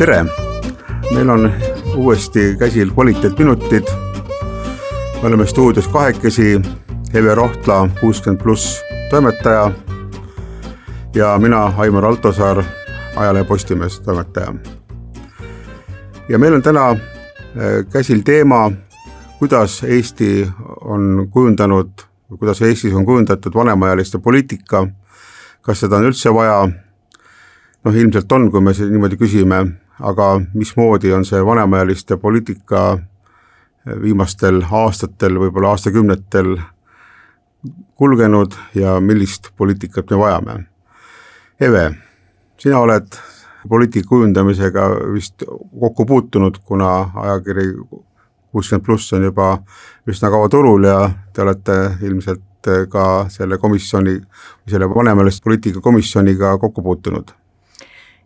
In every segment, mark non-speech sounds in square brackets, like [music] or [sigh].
tere, meil on uuesti käsil kvaliteetminutid. me oleme stuudios kahekesi, Eve Rohtla, kuuskümmend pluss toimetaja. Ja mina, Aimar Altosaar, ajalehe Postimees toimetaja. ja meil on täna äh, käsil teema, kuidas Eesti on kujundanud, kuidas Eestis on kujundatud vanemaealiste poliitika, kas seda on üldse vaja, noh ilmselt on, kui me niimoodi küsime, aga mismoodi on see vanemaealiste poliitika viimastel aastatel, võib-olla aastakümnetel kulgenud ja millist poliitikat me vajame. Eve, sina oled poliitika kujundamisega vist kokku puutunud, kuna ajakiri kuuskümmend pluss on juba üsna kaua turul ja te olete ilmselt ka selle komisjoni, selle vanemaealiste poliitika komisjoniga kokku puutunud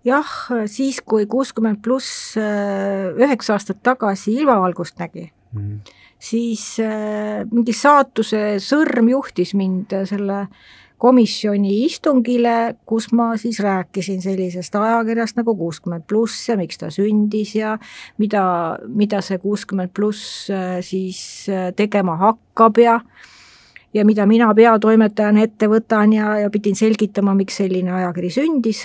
jah, siis kui kuuskümmend pluss äh, üheksa aastat tagasi ilmavalgust nägi mm, siis äh, mingi saatuse sõrm juhtis mind selle komisjoni istungile, kus ma siis rääkisin sellisest ajakirjast nagu kuuskümmend pluss ja miks ta sündis ja mida, mida see kuuskümmend pluss äh, siis tegema hakkab ja ja mida mina peatoimetajana ette võtan ja, ja pidin selgitama, miks selline ajakiri sündis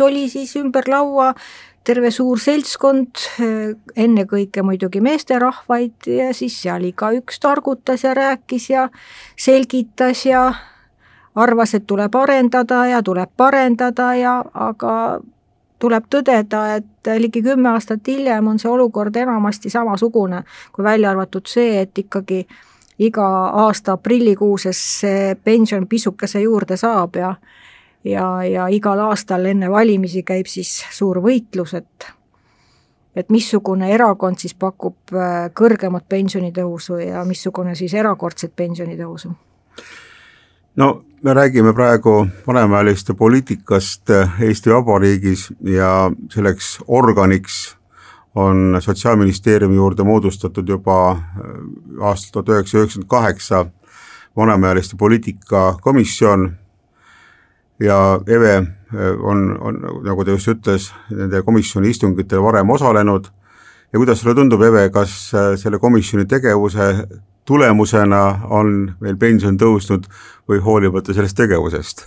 oli siis ümber laua terve suur seltskond, ennekõike muidugi meesterahvaid ja siis seal igaüks targutas ja rääkis ja selgitas ja arvas, et tuleb arendada ja tuleb parendada ja aga tuleb tõdeda, et ligi kümme aastat hiljem on see olukord enamasti samasugune, kui välja arvatud see, et ikkagi iga aasta aprillikuuses see pension pisukese juurde saab ja ja, ja igal aastal enne valimisi käib siis suur võitlus, et et missugune erakond siis pakub äh, kõrgemat pensionitõusu ja missugune siis erakordset pensionitõusu? no me räägime praegu vanemaealiste poliitikast äh, Eesti Vabariigis ja selleks organiks on Sotsiaalministeeriumi juurde moodustatud juba äh, aastal tuhat üheksasada üheksakümmend kaheksa vanemaealiste poliitika komisjon ja Eve äh, on, on, nagu ta just ütles, nende komisjoni istungitel varem osalenud ja kuidas sulle tundub, Eve, kas äh, selle komisjoni tegevuse tulemusena on meil pension tõusnud või hoolimata sellest tegevusest?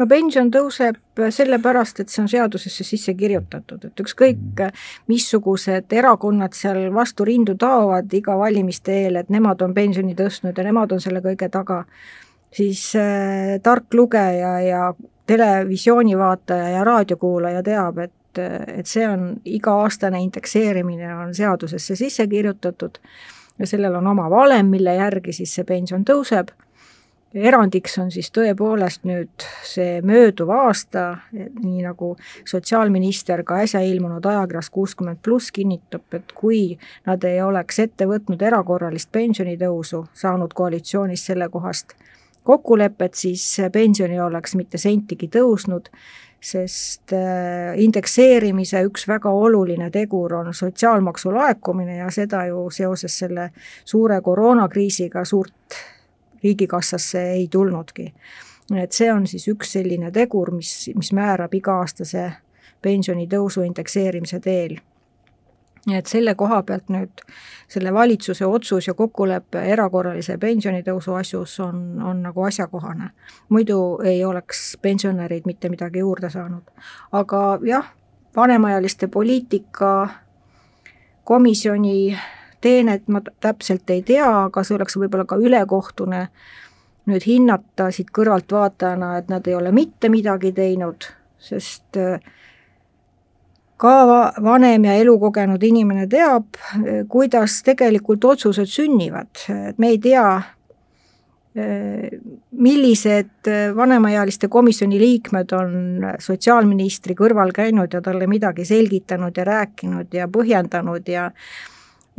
no pension tõuseb sellepärast, et see on seadusesse sisse kirjutatud, et ükskõik mm. missugused erakonnad seal vastu rindu taovad iga valimiste eel, et nemad on pensioni tõstnud ja nemad on selle kõige taga siis äh, tark lugeja ja televisiooni vaataja ja raadiokuulaja teab, et, et see on iga-aastane indekseerimine on seadusesse sisse kirjutatud ja sellel on oma valem, mille järgi siis see pension tõuseb. erandiks on siis tõepoolest nüüd see mööduv aasta, nii nagu sotsiaalminister ka äsja ilmunud ajakirjas kuuskümmend pluss kinnitab, et kui nad ei oleks ette võtnud erakorralist pensionitõusu, saanud koalitsioonis sellekohast kokkulepet, siis pension ei oleks mitte sentigi tõusnud, sest äh, indekseerimise üks väga oluline tegur on sotsiaalmaksu laekumine ja seda ju seoses selle suure koroonakriisiga suurt riigikassasse ei tulnudki. et see on siis üks selline tegur, mis, mis määrab iga-aastase pensionitõusu indekseerimise teel et selle koha pealt nüüd selle valitsuse otsus ja kokkulepe erakorralise pensionitõusu asjus on, on nagu asjakohane. muidu ei oleks pensionärid mitte midagi juurde saanud. aga jah, vanemaealiste poliitika komisjoni teenet ma täpselt ei tea, aga see oleks võib-olla ka ülekohtune nüüd hinnata siit kõrvaltvaatajana, et nad ei ole mitte midagi teinud, sest äh, ka vanem ja elukogenud inimene teab, kuidas tegelikult otsused sünnivad, et me ei tea, millised vanemaealiste komisjoni liikmed on sotsiaalministri kõrval käinud ja talle midagi selgitanud ja rääkinud ja põhjendanud ja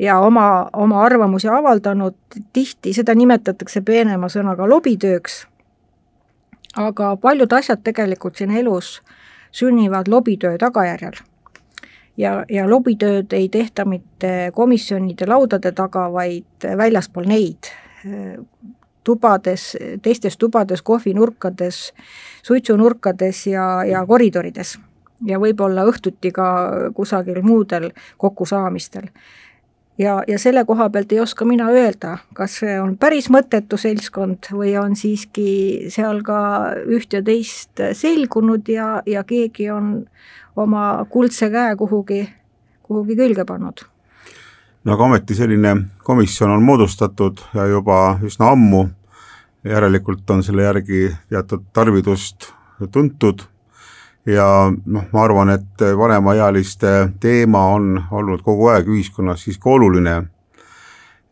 ja oma, oma arvamusi avaldanud, tihti seda nimetatakse peenema sõnaga lobitööks, aga paljud asjad tegelikult siin elus sünnivad lobitöö tagajärjel ja, ja lobitööd ei tehta mitte komisjonide laudade taga, vaid väljaspool neid, tubades, teistes tubades, kohvinurkades, suitsunurkades ja, ja koridorides. ja võib-olla õhtuti ka kusagil muudel kokkusaamistel. Ja, ja selle koha pealt ei oska mina öelda, kas see on päris mõttetu seltskond või on siiski seal ka üht ja teist selgunud ja, ja keegi on oma kuldse käe kuhugi, kuhugi külge pannud. No aga ometi selline komisjon on moodustatud ja juba üsna ammu, järelikult on selle järgi teatud tarvidust tuntud ja noh, ma arvan, et vanemaealiste teema on olnud kogu aeg ühiskonnas siiski oluline.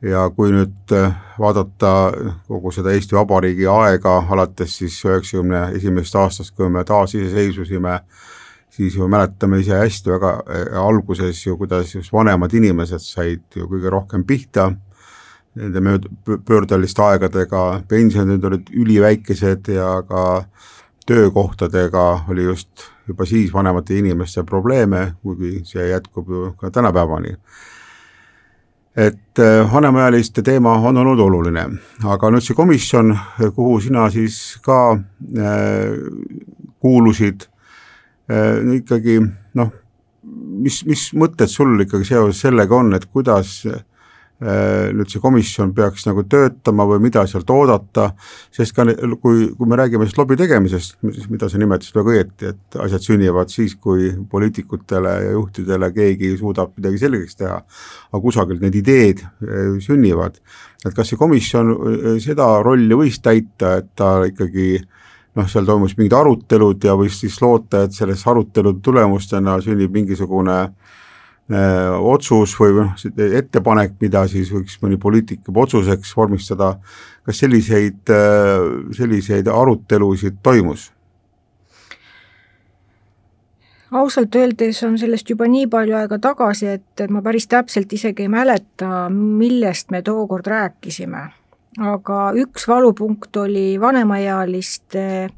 Ja kui nüüd vaadata kogu seda Eesti Vabariigi aega alates siis üheksakümne esimesest aastast, kui me taasiseseisvusime, siis ju mäletame ise hästi väga alguses ju, kuidas just vanemad inimesed said ju kõige rohkem pihta nende mööd-, pöördeliste aegadega, pensionid olid üliväikesed ja ka töökohtadega oli just juba siis vanemate inimeste probleeme, kuigi see jätkub ju ka tänapäevani. et äh, vanemaealiste teema on olnud oluline, aga nüüd see komisjon, kuhu sina siis ka äh, kuulusid äh,, ikkagi noh, mis, mis mõtted sul ikkagi seoses sellega on, et kuidas äh, nüüd see komisjon peaks nagu töötama või mida sealt oodata, sest ka kui, kui me räägime sellest lobi tegemisest, mida sa nimetasid väga õieti, et asjad sünnivad siis, kui poliitikutele ja juhtidele keegi suudab midagi selgeks teha, aga kusagilt need ideed äh, sünnivad. et kas see komisjon äh, seda rolli võis täita, et ta ikkagi noh, seal toimus mingid arutelud ja võis siis loota, et selles arutelude tulemustena sünnib mingisugune äh, Äh, otsus või noh, ettepanek, mida siis võiks mõni poliitik juba otsuseks vormistada, kas selliseid, äh, selliseid arutelusid toimus? ausalt öeldes on sellest juba nii palju aega tagasi, et ma päris täpselt isegi ei mäleta, millest me tookord rääkisime. aga üks valupunkt oli vanemaealiste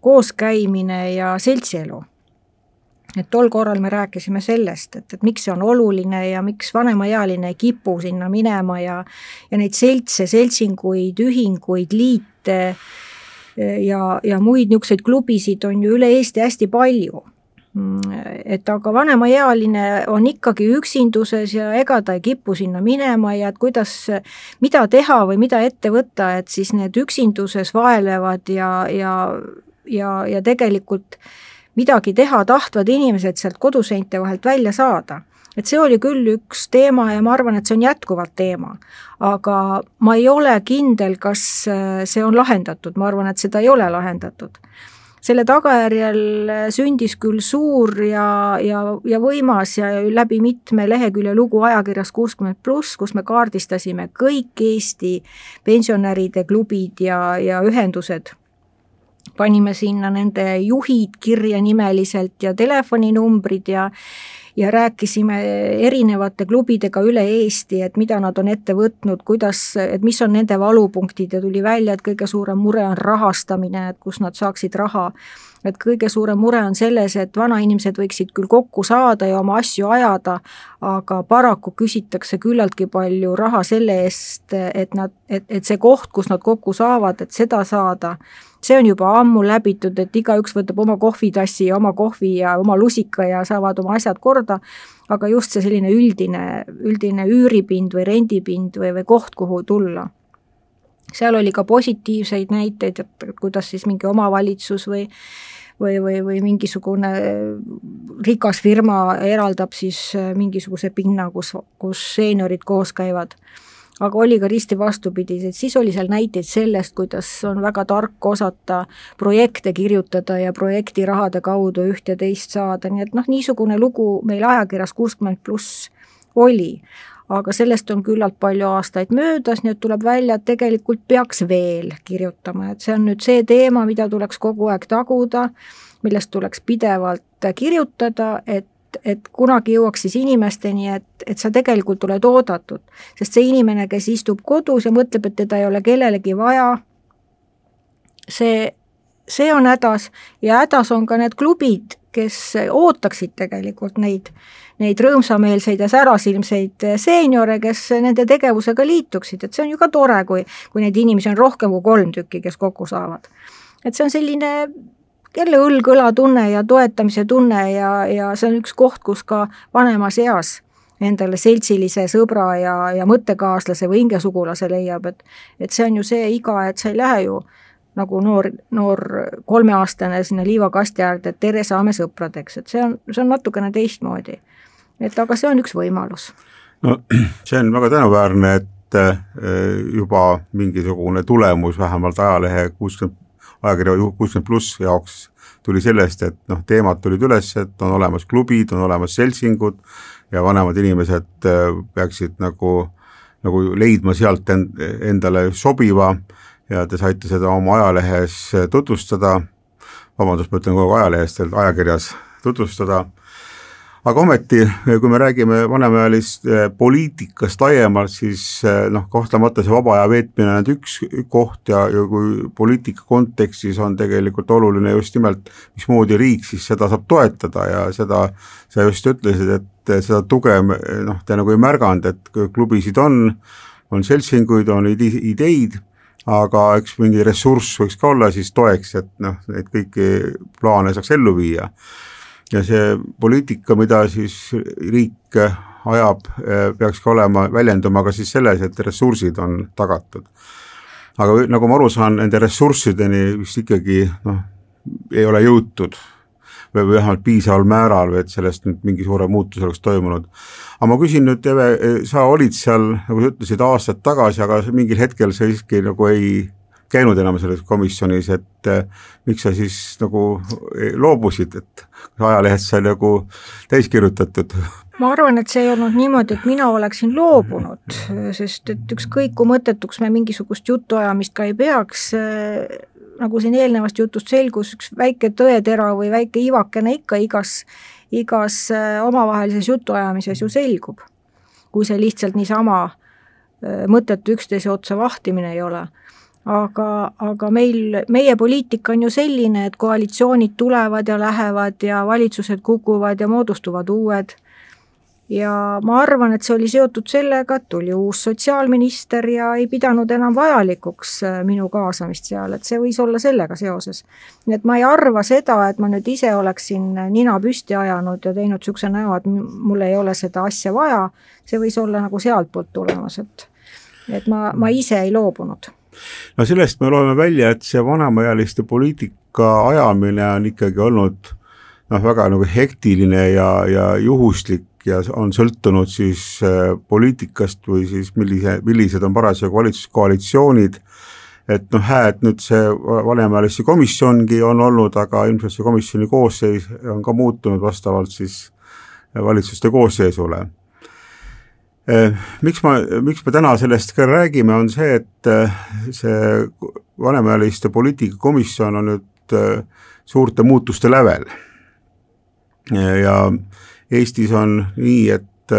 kooskäimine ja seltsielu et tol korral me rääkisime sellest, et, et miks see on oluline ja miks vanemaealine ei kipu sinna minema ja ja neid seltse, seltsinguid, ühinguid, liite ja, ja muid niisuguseid klubisid on ju üle Eesti hästi palju. et aga vanemaealine on ikkagi üksinduses ja ega ta ei kipu sinna minema ja et kuidas, mida teha või mida ette võtta, et siis need üksinduses vaelevad ja, ja, ja, ja tegelikult äh, midagi teha tahtvad inimesed sealt koduseinte vahelt välja saada. et see oli küll üks teema ja ma arvan, et see on jätkuvalt teema. aga ma ei ole kindel, kas äh, see on lahendatud, ma arvan, et seda ei ole lahendatud selle tagajärjel sündis küll suur ja, ja, ja võimas ja läbi mitme lehekülje lugu ajakirjas kuuskümmend pluss, kus me kaardistasime kõik Eesti pensionäride klubid ja, ja ühendused panime sinna nende juhid kirja nimeliselt ja telefoninumbrid ja ja rääkisime erinevate klubidega üle Eesti, et mida nad on ette võtnud, kuidas, et mis on nende valupunktid ja tuli välja, et kõige suurem mure on rahastamine, et kust nad saaksid raha. et kõige suurem mure on selles, et vanainimesed võiksid küll kokku saada ja oma asju ajada, aga paraku küsitakse küllaltki palju raha selle eest, et nad, et, et see koht, kus nad kokku saavad, et seda saada see on juba ammu läbitud, et igaüks võtab oma kohvitassi ja oma kohvi ja oma lusika ja saavad oma asjad korda, aga just see selline üldine, üldine üüripind või rendipind või, või koht, kuhu tulla. seal oli ka positiivseid näiteid, et kuidas siis mingi omavalitsus või või, või, või mingisugune rikas firma eraldab siis mingisuguse pinna, kus, kus seeniorid koos käivad aga oli ka risti vastupidiseid, siis oli seal näiteid sellest, kuidas on väga tark osata projekte kirjutada ja projektirahade kaudu üht ja teist saada, nii et noh, niisugune lugu meil ajakirjas kuuskümmend pluss oli. Aga sellest on küllalt palju aastaid möödas, nii et tuleb välja, et tegelikult peaks veel kirjutama, et see on nüüd see teema, mida tuleks kogu aeg taguda, millest tuleks pidevalt kirjutada, et et kunagi jõuaks siis inimesteni, et, et sa tegelikult oled oodatud. sest see inimene, kes istub kodus ja mõtleb, et teda ei ole kellelegi vaja, see, see on hädas ja hädas on ka need klubid, kes ootaksid tegelikult neid, neid rõõmsameelseid ja särasilmseid seeniore, kes nende tegevusega liituksid, et see on ju ka tore, kui, kui neid inimesi on rohkem kui kolm tükki, kes kokku saavad. et see on selline jälle õlg-õla tunne ja toetamise tunne ja, ja see on üks koht, kus ka vanemas eas endale seltsilise sõbra ja, ja mõttekaaslase või hingesugulase leiab, et et see on ju see iga, et sa ei lähe ju nagu noor, noor kolmeaastane sinna liivakasti äärde, et tere, saame sõpradeks, et see on, see on natukene teistmoodi. et aga see on üks võimalus. no [clears throat] see on väga tänuväärne, et äh, juba mingisugune tulemus vähemalt ajalehe kuuskümmend, ajakirja kuuskümmend pluss jaoks tuli sellest, et noh, teemad tulid üles, et on olemas klubid, on olemas seltsingud ja vanemad inimesed äh, peaksid nagu, nagu leidma sealt end, endale sobiva ja te saite seda oma ajalehes tutvustada, vabandust, ma ütlen kogu aeg ajalehest, ajakirjas tutvustada aga ometi, kui me räägime vanemaealist poliitikast laiemalt, siis eh, noh, kahtlemata see vaba aja veetmine on üks koht ja, ja kui poliitika kontekstis on tegelikult oluline just nimelt, mismoodi riik siis seda saab toetada ja seda sa just ütlesid, et seda tuge noh, te nagu ei märganud, et klubisid on, on seltsinguid, on ideid, aga eks mingi ressurss võiks ka olla siis toeks, et noh, neid kõiki plaane saaks ellu viia ja see poliitika, mida siis riik ajab, peaks ka olema, väljenduma ka siis selles, et ressursid on tagatud. aga nagu ma aru saan, nende ressurssideni vist ikkagi noh, ei ole jõutud või vähemalt piisaval määral või et sellest nüüd mingi suurem muutus oleks toimunud. aga ma küsin nüüd, Eve, sa olid seal, nagu sa ütlesid, aastad tagasi, aga mingil hetkel sa siiski nagu ei käinud enam selles komisjonis, et äh, miks sa siis nagu eh, loobusid, et ajalehest sai nagu täis kirjutatud? ma arvan, et see ei olnud niimoodi, et mina oleksin loobunud, sest et ükskõik kui mõttetuks me mingisugust jutuajamist ka ei peaks, äh, nagu siin eelnevast jutust selgus, üks väike tõetera või väike ivakene ikka igas, igas omavahelises jutuajamises ju selgub. kui see lihtsalt niisama mõttetu üksteise otsa vahtimine ei ole aga, aga meil, meie poliitika on ju selline, et koalitsioonid tulevad ja lähevad ja valitsused kukuvad ja moodustuvad uued. ja ma arvan, et see oli seotud sellega, et tuli uus sotsiaalminister ja ei pidanud enam vajalikuks äh, minu kaasamist seal, et see võis olla sellega seoses. nii et ma ei arva seda, et ma nüüd ise oleksin nina püsti ajanud ja teinud niisuguse näo, et mul ei ole seda asja vaja, see võis olla nagu sealtpoolt tulemas, et et ma, ma ise ei loobunud no sellest me loeme välja, et see vanemaealiste poliitika ajamine on ikkagi olnud noh, väga nagu hektiline ja, ja juhuslik ja on sõltunud siis äh, poliitikast või siis millise, millised on parasjagu valitsuskoalitsioonid, et noh, hää, et nüüd see vanemaealiste komisjongi on olnud, aga ilmselt see komisjoni koosseis on ka muutunud vastavalt siis valitsuste koosseisule. Äh, miks ma, miks me täna sellest ka räägime, on see, et äh, see vanemaealiste poliitikakomisjon on nüüd äh, suurte muutuste lävel. ja Eestis on nii, et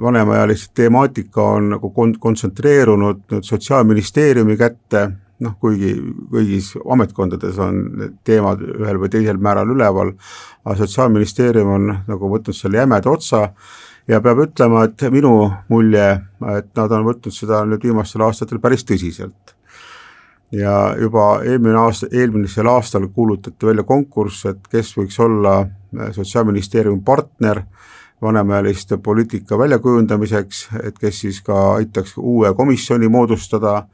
vanemaealiste temaatika on nagu kon-, kontsentreerunud nüüd Sotsiaalministeeriumi kätte, noh kuigi kõigis ametkondades on need teemad ühel või teisel määral üleval, aga Sotsiaalministeerium on nagu võtnud selle jämeda otsa ja peab ütlema, et minu mulje, et nad on võtnud seda nüüd viimastel aastatel päris tõsiselt. ja juba eelmine aasta, eelmisel aastal kuulutati välja konkurss, et kes võiks olla Sotsiaalministeeriumi partner vanemaealiste poliitika väljakujundamiseks, et kes siis ka aitaks uue komisjoni moodustada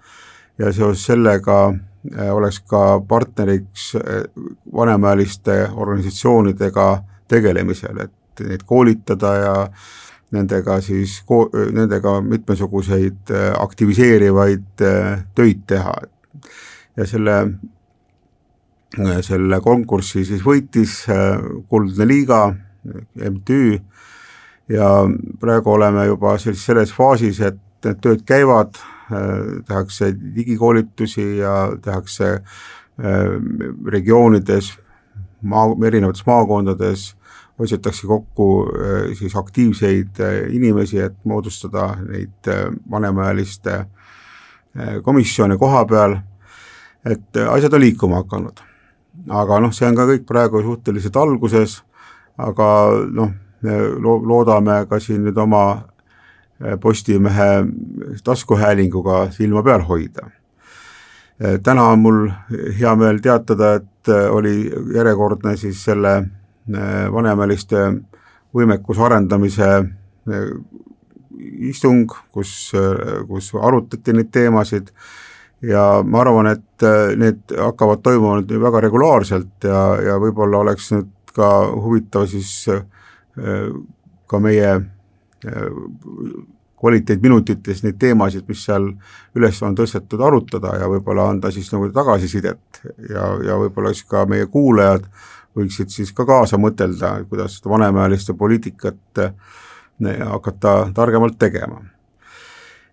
ja seoses sellega äh, oleks ka partneriks äh, vanemaealiste organisatsioonidega tegelemisel, et neid koolitada ja nendega siis, nendega mitmesuguseid äh, aktiviseerivaid äh, töid teha. ja selle, äh, selle konkursi siis võitis Kuldne Liiga, MTÜ, ja praegu oleme juba siis selles faasis, et need tööd käivad, tehakse digikoolitusi ja tehakse regioonides, maa, erinevates maakondades otsitakse kokku äh, siis aktiivseid äh, inimesi, et moodustada neid äh, vanemaealiste komisjone koha peal, et asjad on liikuma hakanud. aga noh, see on ka kõik praegu suhteliselt alguses, aga noh, lo-, loodame ka siin nüüd oma Postimehe taskuhäälinguga silma peal hoida. täna on mul hea meel teatada, et oli järjekordne siis selle vanemaealiste võimekuse arendamise istung, kus, kus arutati neid teemasid. Ja ma arvan, et äh, need hakkavad toimuma nüüd väga regulaarselt ja, ja võib-olla oleks nüüd ka huvitav siis äh, ka meie äh, kvaliteetminutites neid teemasid, mis seal üles on tõstetud, arutada ja võib-olla anda siis nagu tagasisidet ja, ja võib-olla siis ka meie kuulajad võiksid siis ka kaasa mõtelda, kuidas seda vanemaealiste poliitikat hakata targemalt tegema.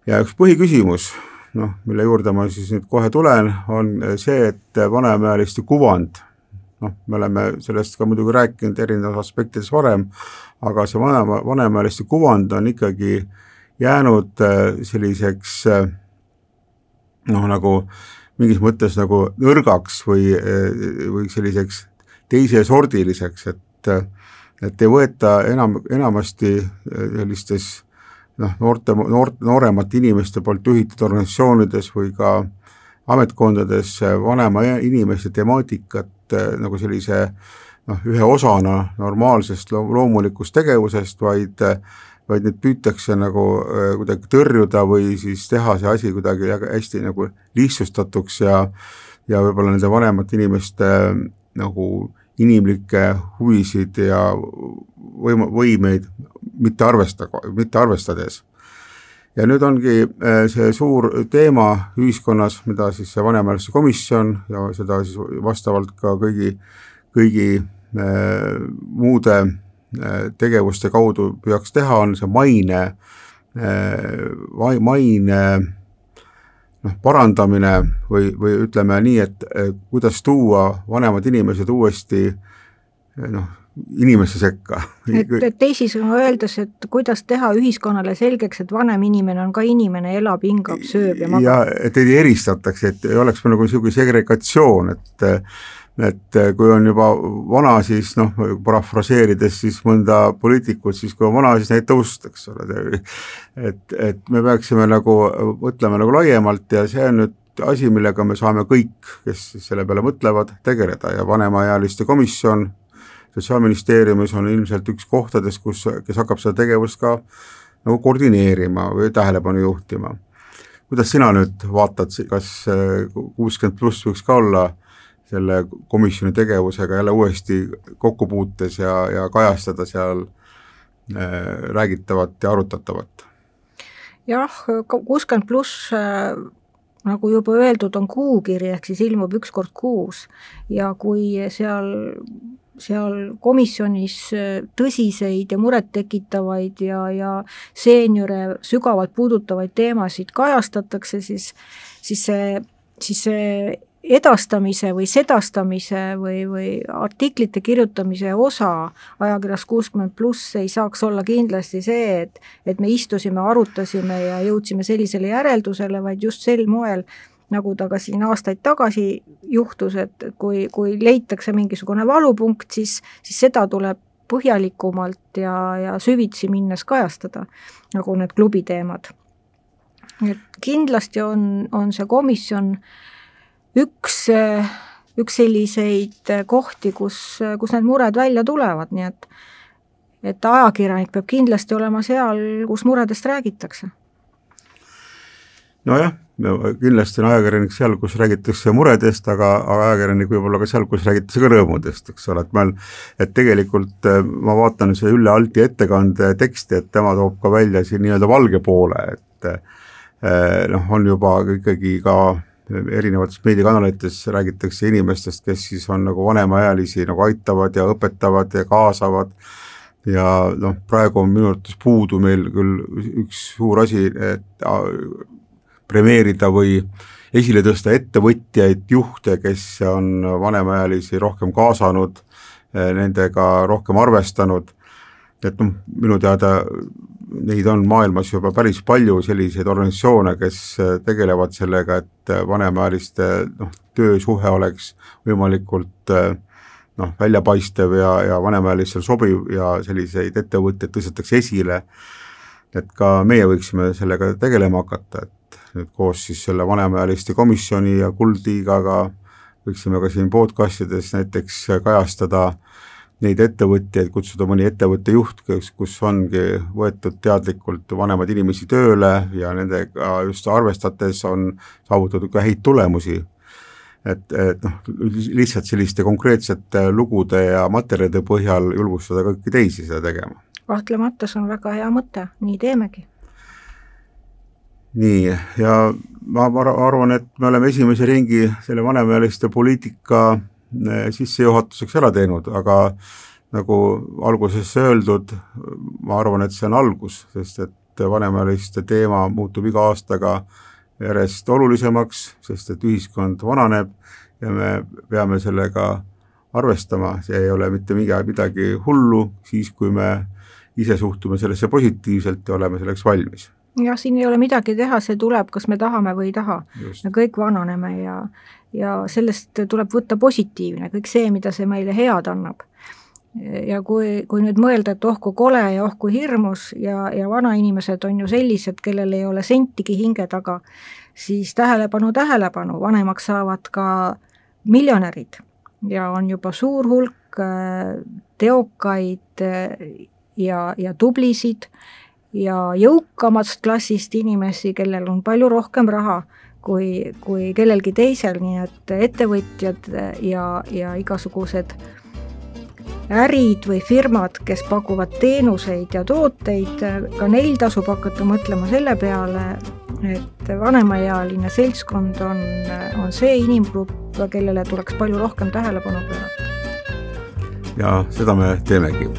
ja üks põhiküsimus noh, mille juurde ma siis nüüd kohe tulen, on see, et vanemaealiste kuvand, noh, me oleme sellest ka muidugi rääkinud erinevates aspektides varem, aga see vanema, vanemaealiste kuvand on ikkagi jäänud äh, selliseks äh, noh, nagu mingis mõttes nagu nõrgaks või, äh, või selliseks teisesordiliseks, et et ei võeta enam, enamasti sellistes noh, noorte, noort, nooremate inimeste poolt juhitud organisatsioonides või ka ametkondades vanema inimeste temaatikat eh, nagu sellise noh, ühe osana normaalsest loomulikust tegevusest, vaid vaid neid püütakse nagu eh, kuidagi tõrjuda või siis teha see asi kuidagi hästi nagu lihtsustatuks ja ja võib-olla nende vanemate inimeste nagu inimlikke huvisid ja võim-, võimeid mitte arvesta, mitte arvestades. ja nüüd ongi äh, see suur teema ühiskonnas, mida siis see vanemaealiste komisjon ja seda siis vastavalt ka kõigi, kõigi äh, muude äh, tegevuste kaudu peaks teha, on see maine äh,, maine noh, parandamine või, või ütleme nii, et kuidas tuua vanemad inimesed uuesti noh, inimeste sekka. et, et teisisõnu öeldes, et kuidas teha ühiskonnale selgeks, et vanem inimene on ka inimene, elab, hingab, sööb ja magab. ja et ei eristataks, et ei oleks nagu niisugune segregatsioon, et et kui on juba vana, siis noh, parafraseerides siis mõnda poliitikut, siis kui on vana, siis neid tõusta, eks ole, et, et me peaksime nagu mõtlema nagu laiemalt ja see on nüüd asi, millega me saame kõik, kes selle peale mõtlevad, tegeleda ja vanemaealiste komisjon Sotsiaalministeeriumis on ilmselt üks kohtadest, kus, kes hakkab seda tegevust ka nagu koordineerima või tähelepanu juhtima. kuidas sina nüüd vaatad, kas kuuskümmend pluss võiks ka olla selle komisjoni tegevusega jälle uuesti kokkupuutes ja, ja kajastada seal äh, räägitavat ja arutatavat? jah, kuuskümmend pluss äh, nagu juba öeldud, on kuukiri, ehk siis ilmub üks kord kuus ja kui seal seal komisjonis äh, tõsiseid ja murettekitavaid ja, ja seeniore sügavalt puudutavaid teemasid kajastatakse, siis, siis see, siis see edastamise või sedastamise või, või artiklite kirjutamise osa ajakirjas kuuskümmend pluss ei saaks olla kindlasti see, et et me istusime, arutasime ja jõudsime sellisele järeldusele, vaid just sel moel nagu ta ka siin aastaid tagasi juhtus, et kui, kui leitakse mingisugune valupunkt, siis, siis seda tuleb põhjalikumalt ja, ja süvitsi minnes kajastada, nagu need klubi teemad. et kindlasti on, on see komisjon üks, üks selliseid kohti, kus, kus need mured välja tulevad, nii et et ajakirjanik peab kindlasti olema seal, kus muredest räägitakse. nojah, kindlasti on ajakirjanik seal, kus räägitakse muredest, aga, aga ajakirjanik võib olla ka seal, kus räägitakse ka rõõmudest, eks ole, et meil, et tegelikult äh, ma vaatan see Ülle Alti ettekande teksti, et tema toob ka välja siin nii-öelda valge poole, et äh, noh, on juba ikkagi ka erinevates meediakanalites räägitakse inimestest, kes siis on nagu vanemaealisi nagu aitavad ja õpetavad ja kaasavad. Ja noh, praegu on minu arvates puudu meil küll üks suur asi, et premeerida või esile tõsta ettevõtjaid, juhte, kes on vanemaealisi rohkem kaasanud, eh, nendega rohkem arvestanud, et noh, minu teada neid on maailmas juba päris palju, selliseid organisatsioone, kes eh, tegelevad sellega, et vanemaealiste noh, töösuhe oleks võimalikult eh, noh, väljapaistev ja, ja vanemaealistele sobiv ja selliseid ettevõtteid tõstetakse esile, et ka meie võiksime sellega tegelema hakata, et nüüd koos siis selle vanemaealiste komisjoni ja Kuldliigaga võiksime ka siin podcastides näiteks kajastada neid ettevõtjaid, kutsuda mõni ettevõtte juht, kes, kus ongi võetud teadlikult vanemaid inimesi tööle ja nendega just arvestades on saavutatud ka häid tulemusi. et, et noh, lihtsalt selliste konkreetsete lugude ja materjalide põhjal julgustada kõiki teisi seda tegema. kahtlemata, see on väga hea mõte, nii teemegi nii, ja ma arvan, et me oleme esimese ringi selle vanemaealiste poliitika sissejuhatuseks ära teinud, aga nagu alguses öeldud, ma arvan, et see on algus, sest et vanemaealiste teema muutub iga aastaga järjest olulisemaks, sest et ühiskond vananeb ja me peame sellega arvestama, see ei ole mitte midagi hullu, siis kui me ise suhtume sellesse positiivselt ja oleme selleks valmis jah, siin ei ole midagi teha, see tuleb, kas me tahame või ei taha. me kõik vananeme ja, ja sellest tuleb võtta positiivne, kõik see, mida see meile head annab. ja kui, kui nüüd mõelda, et oh kui kole ja oh kui hirmus ja, ja vanainimesed on ju sellised, kellel ei ole sentigi hinge taga, siis tähelepanu, tähelepanu, vanemaks saavad ka miljonärid ja on juba suur hulk äh, teokaid äh, ja, ja tublisid ja jõukamast klassist inimesi, kellel on palju rohkem raha kui, kui kellelgi teisel, nii et ettevõtjad ja, ja igasugused ärid või firmad, kes pakuvad teenuseid ja tooteid, ka neil tasub hakata mõtlema selle peale, et vanemaealine seltskond on, on see inimgrupp, kellele tuleks palju rohkem tähelepanu pöörata. ja seda me teemegi